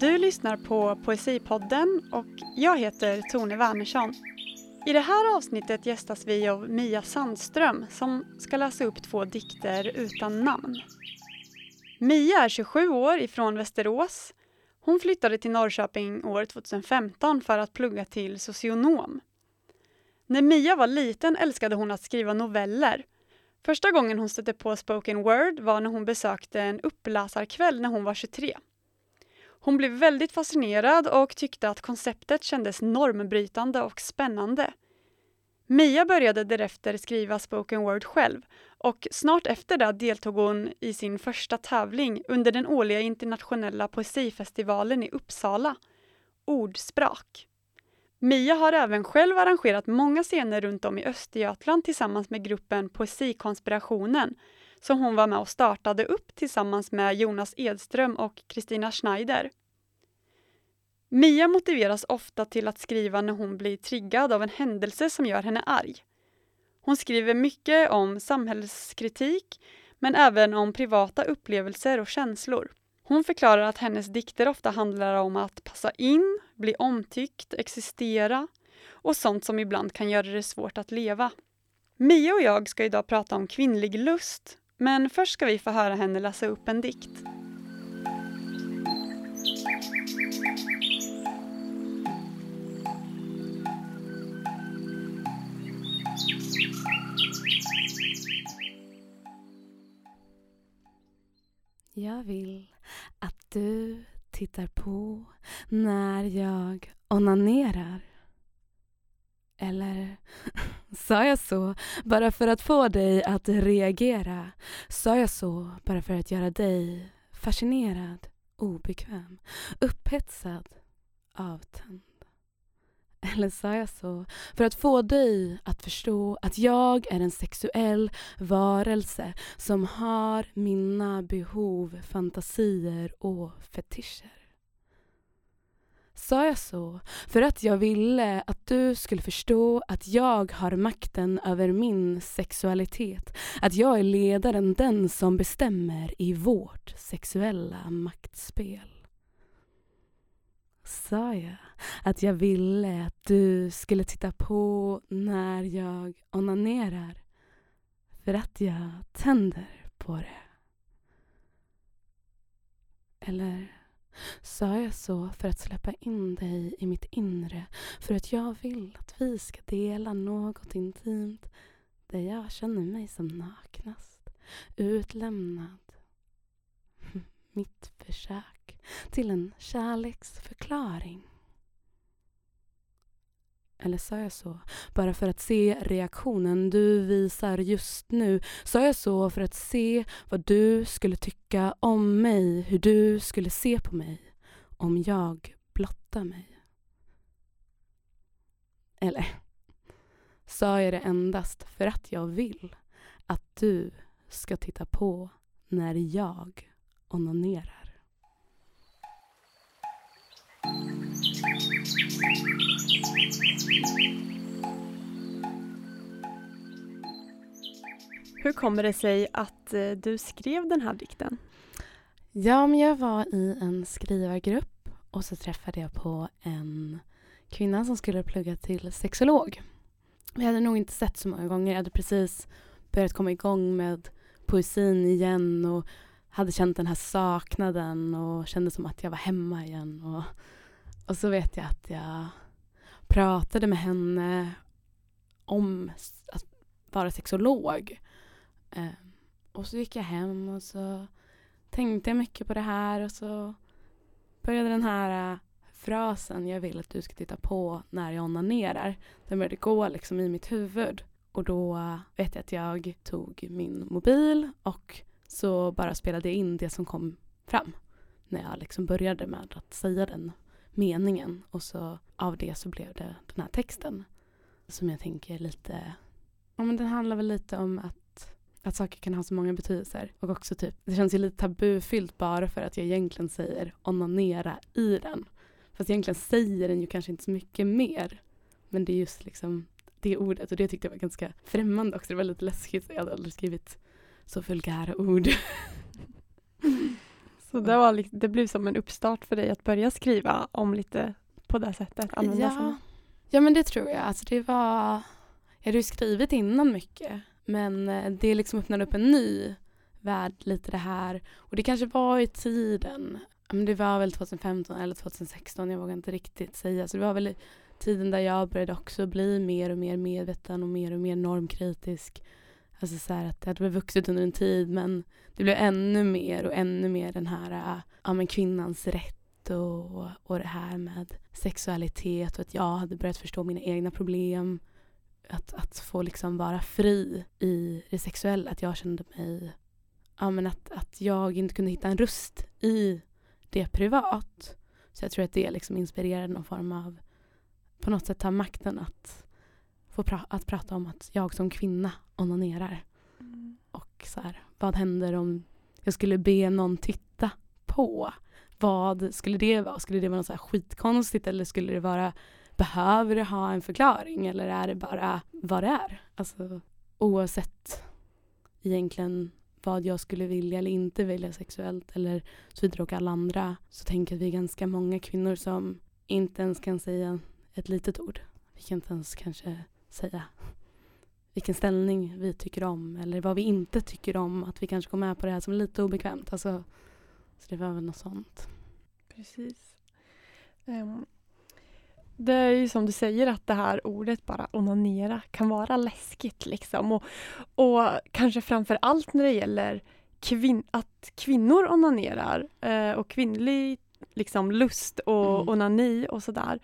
Du lyssnar på Poesipodden och jag heter Tone Wernersson. I det här avsnittet gästas vi av Mia Sandström som ska läsa upp två dikter utan namn. Mia är 27 år ifrån Västerås. Hon flyttade till Norrköping år 2015 för att plugga till socionom. När Mia var liten älskade hon att skriva noveller. Första gången hon stötte på spoken word var när hon besökte en uppläsarkväll när hon var 23. Hon blev väldigt fascinerad och tyckte att konceptet kändes normbrytande och spännande. Mia började därefter skriva spoken word själv och snart efter det deltog hon i sin första tävling under den årliga internationella poesifestivalen i Uppsala, Ordsprak. Mia har även själv arrangerat många scener runt om i Östergötland tillsammans med gruppen Poesikonspirationen som hon var med och startade upp tillsammans med Jonas Edström och Kristina Schneider. Mia motiveras ofta till att skriva när hon blir triggad av en händelse som gör henne arg. Hon skriver mycket om samhällskritik men även om privata upplevelser och känslor. Hon förklarar att hennes dikter ofta handlar om att passa in, bli omtyckt, existera och sånt som ibland kan göra det svårt att leva. Mia och jag ska idag prata om kvinnlig lust, men först ska vi få höra henne läsa upp en dikt. Jag vill att du tittar på när jag onanerar. Eller sa jag så bara för att få dig att reagera? Sa jag så bara för att göra dig fascinerad, obekväm, upphetsad, avtänd? Eller sa jag så för att få dig att förstå att jag är en sexuell varelse som har mina behov, fantasier och fetischer? Sa jag så för att jag ville att du skulle förstå att jag har makten över min sexualitet. Att jag är ledaren, den som bestämmer i vårt sexuella maktspel. Sa jag att jag ville att du skulle titta på när jag onanerar för att jag tänder på det? Eller sa jag så för att släppa in dig i mitt inre för att jag vill att vi ska dela något intimt där jag känner mig som naknast, utlämnad. Mitt försök till en kärleksförklaring. Eller sa jag så bara för att se reaktionen du visar just nu? Sa jag så för att se vad du skulle tycka om mig, hur du skulle se på mig om jag blottar mig? Eller sa jag det endast för att jag vill att du ska titta på när jag onanerar? Hur kommer det sig att eh, du skrev den här dikten? Ja, men jag var i en skrivargrupp och så träffade jag på en kvinna som skulle plugga till sexolog. Vi hade nog inte sett så många gånger. Jag hade precis börjat komma igång med poesin igen och hade känt den här saknaden och kände som att jag var hemma igen. Och, och så vet jag att jag pratade med henne om att vara sexolog. Eh, och så gick jag hem och så tänkte jag mycket på det här och så började den här eh, frasen jag vill att du ska titta på när jag onanerar. Den började gå liksom i mitt huvud. Och då vet jag att jag tog min mobil och så bara spelade jag in det som kom fram. När jag liksom började med att säga den meningen. Och så av det så blev det den här texten. Som jag tänker lite, ja men den handlar väl lite om att att saker kan ha så många betydelser. Och också typ, det känns ju lite tabufyllt bara för att jag egentligen säger onanera i den. Fast egentligen säger den ju kanske inte så mycket mer. Men det är just liksom det ordet och det tyckte jag var ganska främmande också. Det var lite läskigt, jag hade aldrig skrivit så vulgära ord. Så det, var, det blev som en uppstart för dig att börja skriva om lite på det sättet? Ja. ja, men det tror jag. Alltså det var... Jag hade ju skrivit innan mycket men eh, det liksom öppnade upp en ny värld lite det här. Och det kanske var i tiden, men det var väl 2015 eller 2016, jag vågar inte riktigt säga. Så det var väl tiden där jag började också bli mer och mer medveten och mer och mer normkritisk. Alltså så här att det hade vuxit under en tid men det blev ännu mer och ännu mer den här äh, ja, men kvinnans rätt och, och det här med sexualitet och att jag hade börjat förstå mina egna problem. Att, att få liksom vara fri i det sexuella, att jag kände mig ja, men att, att jag inte kunde hitta en röst i det privat. Så jag tror att det liksom inspirerade någon form av, på något sätt ta makten att få pra att prata om att jag som kvinna onanerar. Mm. Och så här, vad händer om jag skulle be någon titta på? Vad skulle det vara? Skulle det vara något så här skitkonstigt eller skulle det vara behöver det ha en förklaring eller är det bara vad det är? Alltså oavsett egentligen vad jag skulle vilja eller inte vilja sexuellt eller så vidare och alla andra så tänker jag att vi är ganska många kvinnor som inte ens kan säga ett litet ord. Vi kan inte ens kanske säga vilken ställning vi tycker om eller vad vi inte tycker om. Att vi kanske går med på det här som är lite obekvämt. Alltså, så det var väl något sånt. Precis. Um, det är ju som du säger att det här ordet bara onanera kan vara läskigt liksom. Och, och kanske framför allt när det gäller kvin att kvinnor onanerar eh, och kvinnlig liksom, lust och mm. onani och sådär.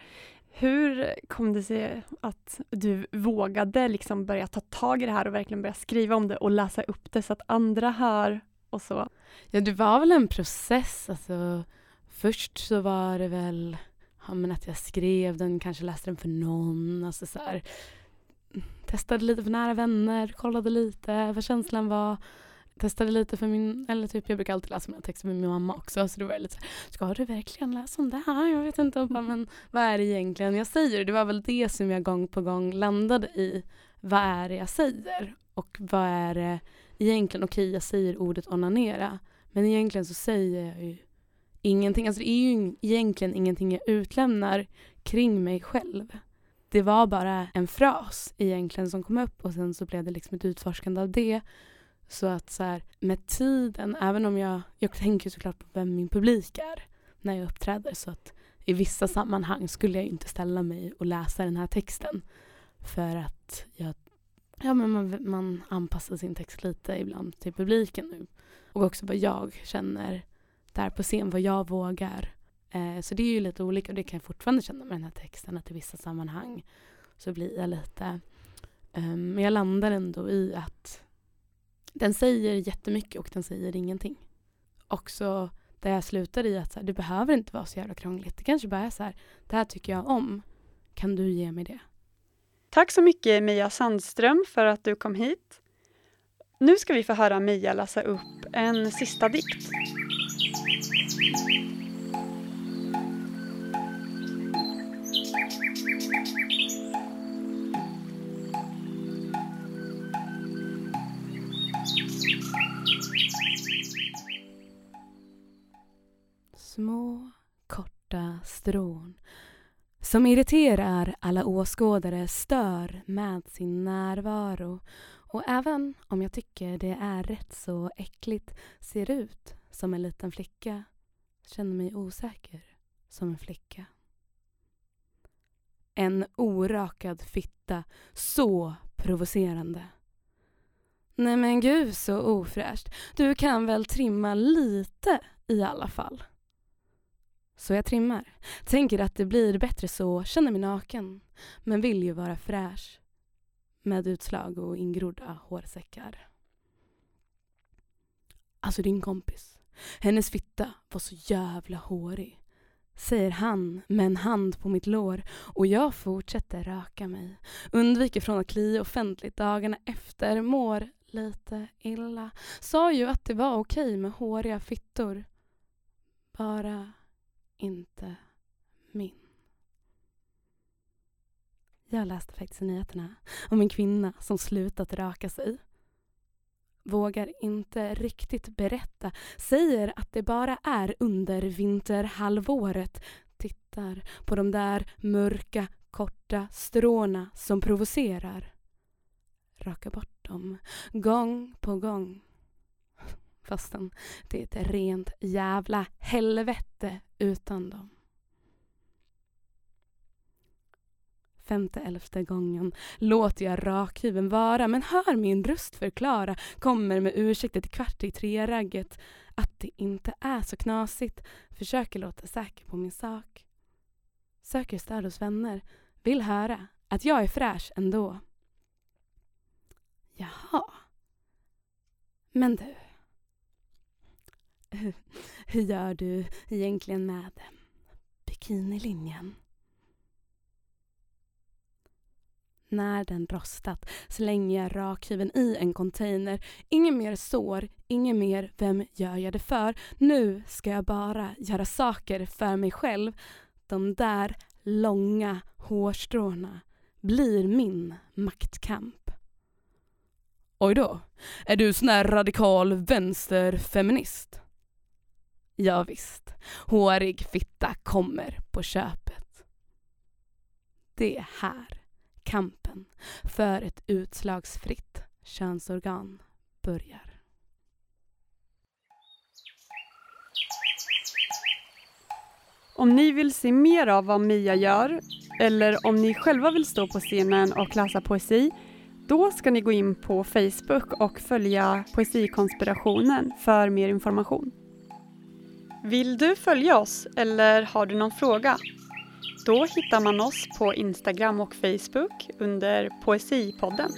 Hur kom det sig att du vågade liksom börja ta tag i det här och verkligen börja skriva om det och läsa upp det så att andra hör och så? Ja, det var väl en process. Alltså, först så var det väl ja, men att jag skrev den, kanske läste den för någon. Alltså så här, testade lite för nära vänner, kollade lite vad känslan var. Testade lite för min, eller typ jag brukar alltid läsa mina texter med min mamma också så det var lite så här, ska du verkligen läsa om det här? Jag vet inte, bara, men vad är det egentligen jag säger? Det var väl det som jag gång på gång landade i. Vad är det jag säger? Och vad är det egentligen, okej okay, jag säger ordet onanera men egentligen så säger jag ju ingenting. Alltså det är ju egentligen ingenting jag utlämnar kring mig själv. Det var bara en fras egentligen som kom upp och sen så blev det liksom ett utforskande av det. Så att så här, med tiden, även om jag, jag tänker såklart på vem min publik är när jag uppträder så att i vissa sammanhang skulle jag inte ställa mig och läsa den här texten för att jag, ja, men man, man anpassar sin text lite ibland till publiken nu. Och också vad jag känner där på scen, vad jag vågar. Eh, så det är ju lite olika och det kan jag fortfarande känna med den här texten att i vissa sammanhang så blir jag lite um, men jag landar ändå i att den säger jättemycket och den säger ingenting. Också där jag slutar i att så här, det behöver inte vara så jävla krångligt. Det kanske bara är så här, det här tycker jag om. Kan du ge mig det? Tack så mycket Mia Sandström för att du kom hit. Nu ska vi få höra Mia läsa upp en sista dikt. Tron som irriterar alla åskådare stör med sin närvaro och även om jag tycker det är rätt så äckligt ser ut som en liten flicka känner mig osäker som en flicka. En orakad fitta, så provocerande. Nej men gud så ofräscht. Du kan väl trimma lite i alla fall. Så jag trimmar. Tänker att det blir bättre så, känner mig naken. Men vill ju vara fräsch. Med utslag och ingrodda hårsäckar. Alltså din kompis. Hennes fitta var så jävla hårig. Säger han med en hand på mitt lår och jag fortsätter röka mig. Undviker från att klia offentligt dagarna efter. Mår lite illa. Sa ju att det var okej med håriga fittor. Bara inte min. Jag läste faktiskt i nyheterna om en kvinna som slutat raka sig. vågar inte riktigt berätta, säger att det bara är under vinterhalvåret, tittar på de där mörka, korta stråna som provocerar. Rakar bort dem, gång på gång. Fastän det är ett rent jävla helvete utan dem. femte elfte gången låter jag rakhyveln vara men hör min röst förklara, kommer med ursäkter till kvart i tre-ragget att det inte är så knasigt, försöker låta säker på min sak. Söker stöd hos vänner, vill höra att jag är fräsch ändå. Jaha. Men du. Hur gör du egentligen med bikinilinjen? När den rostat slänger jag rakhyveln i en container. Inget mer sår, inget mer vem gör jag det för. Nu ska jag bara göra saker för mig själv. De där långa hårstråna blir min maktkamp. Oj då, är du sån här radikal vänsterfeminist? Ja, visst, hårig fitta kommer på köpet. Det är här kampen för ett utslagsfritt könsorgan börjar. Om ni vill se mer av vad Mia gör eller om ni själva vill stå på scenen och läsa poesi då ska ni gå in på Facebook och följa Poesikonspirationen för mer information. Vill du följa oss eller har du någon fråga? Då hittar man oss på Instagram och Facebook under Poesipodden.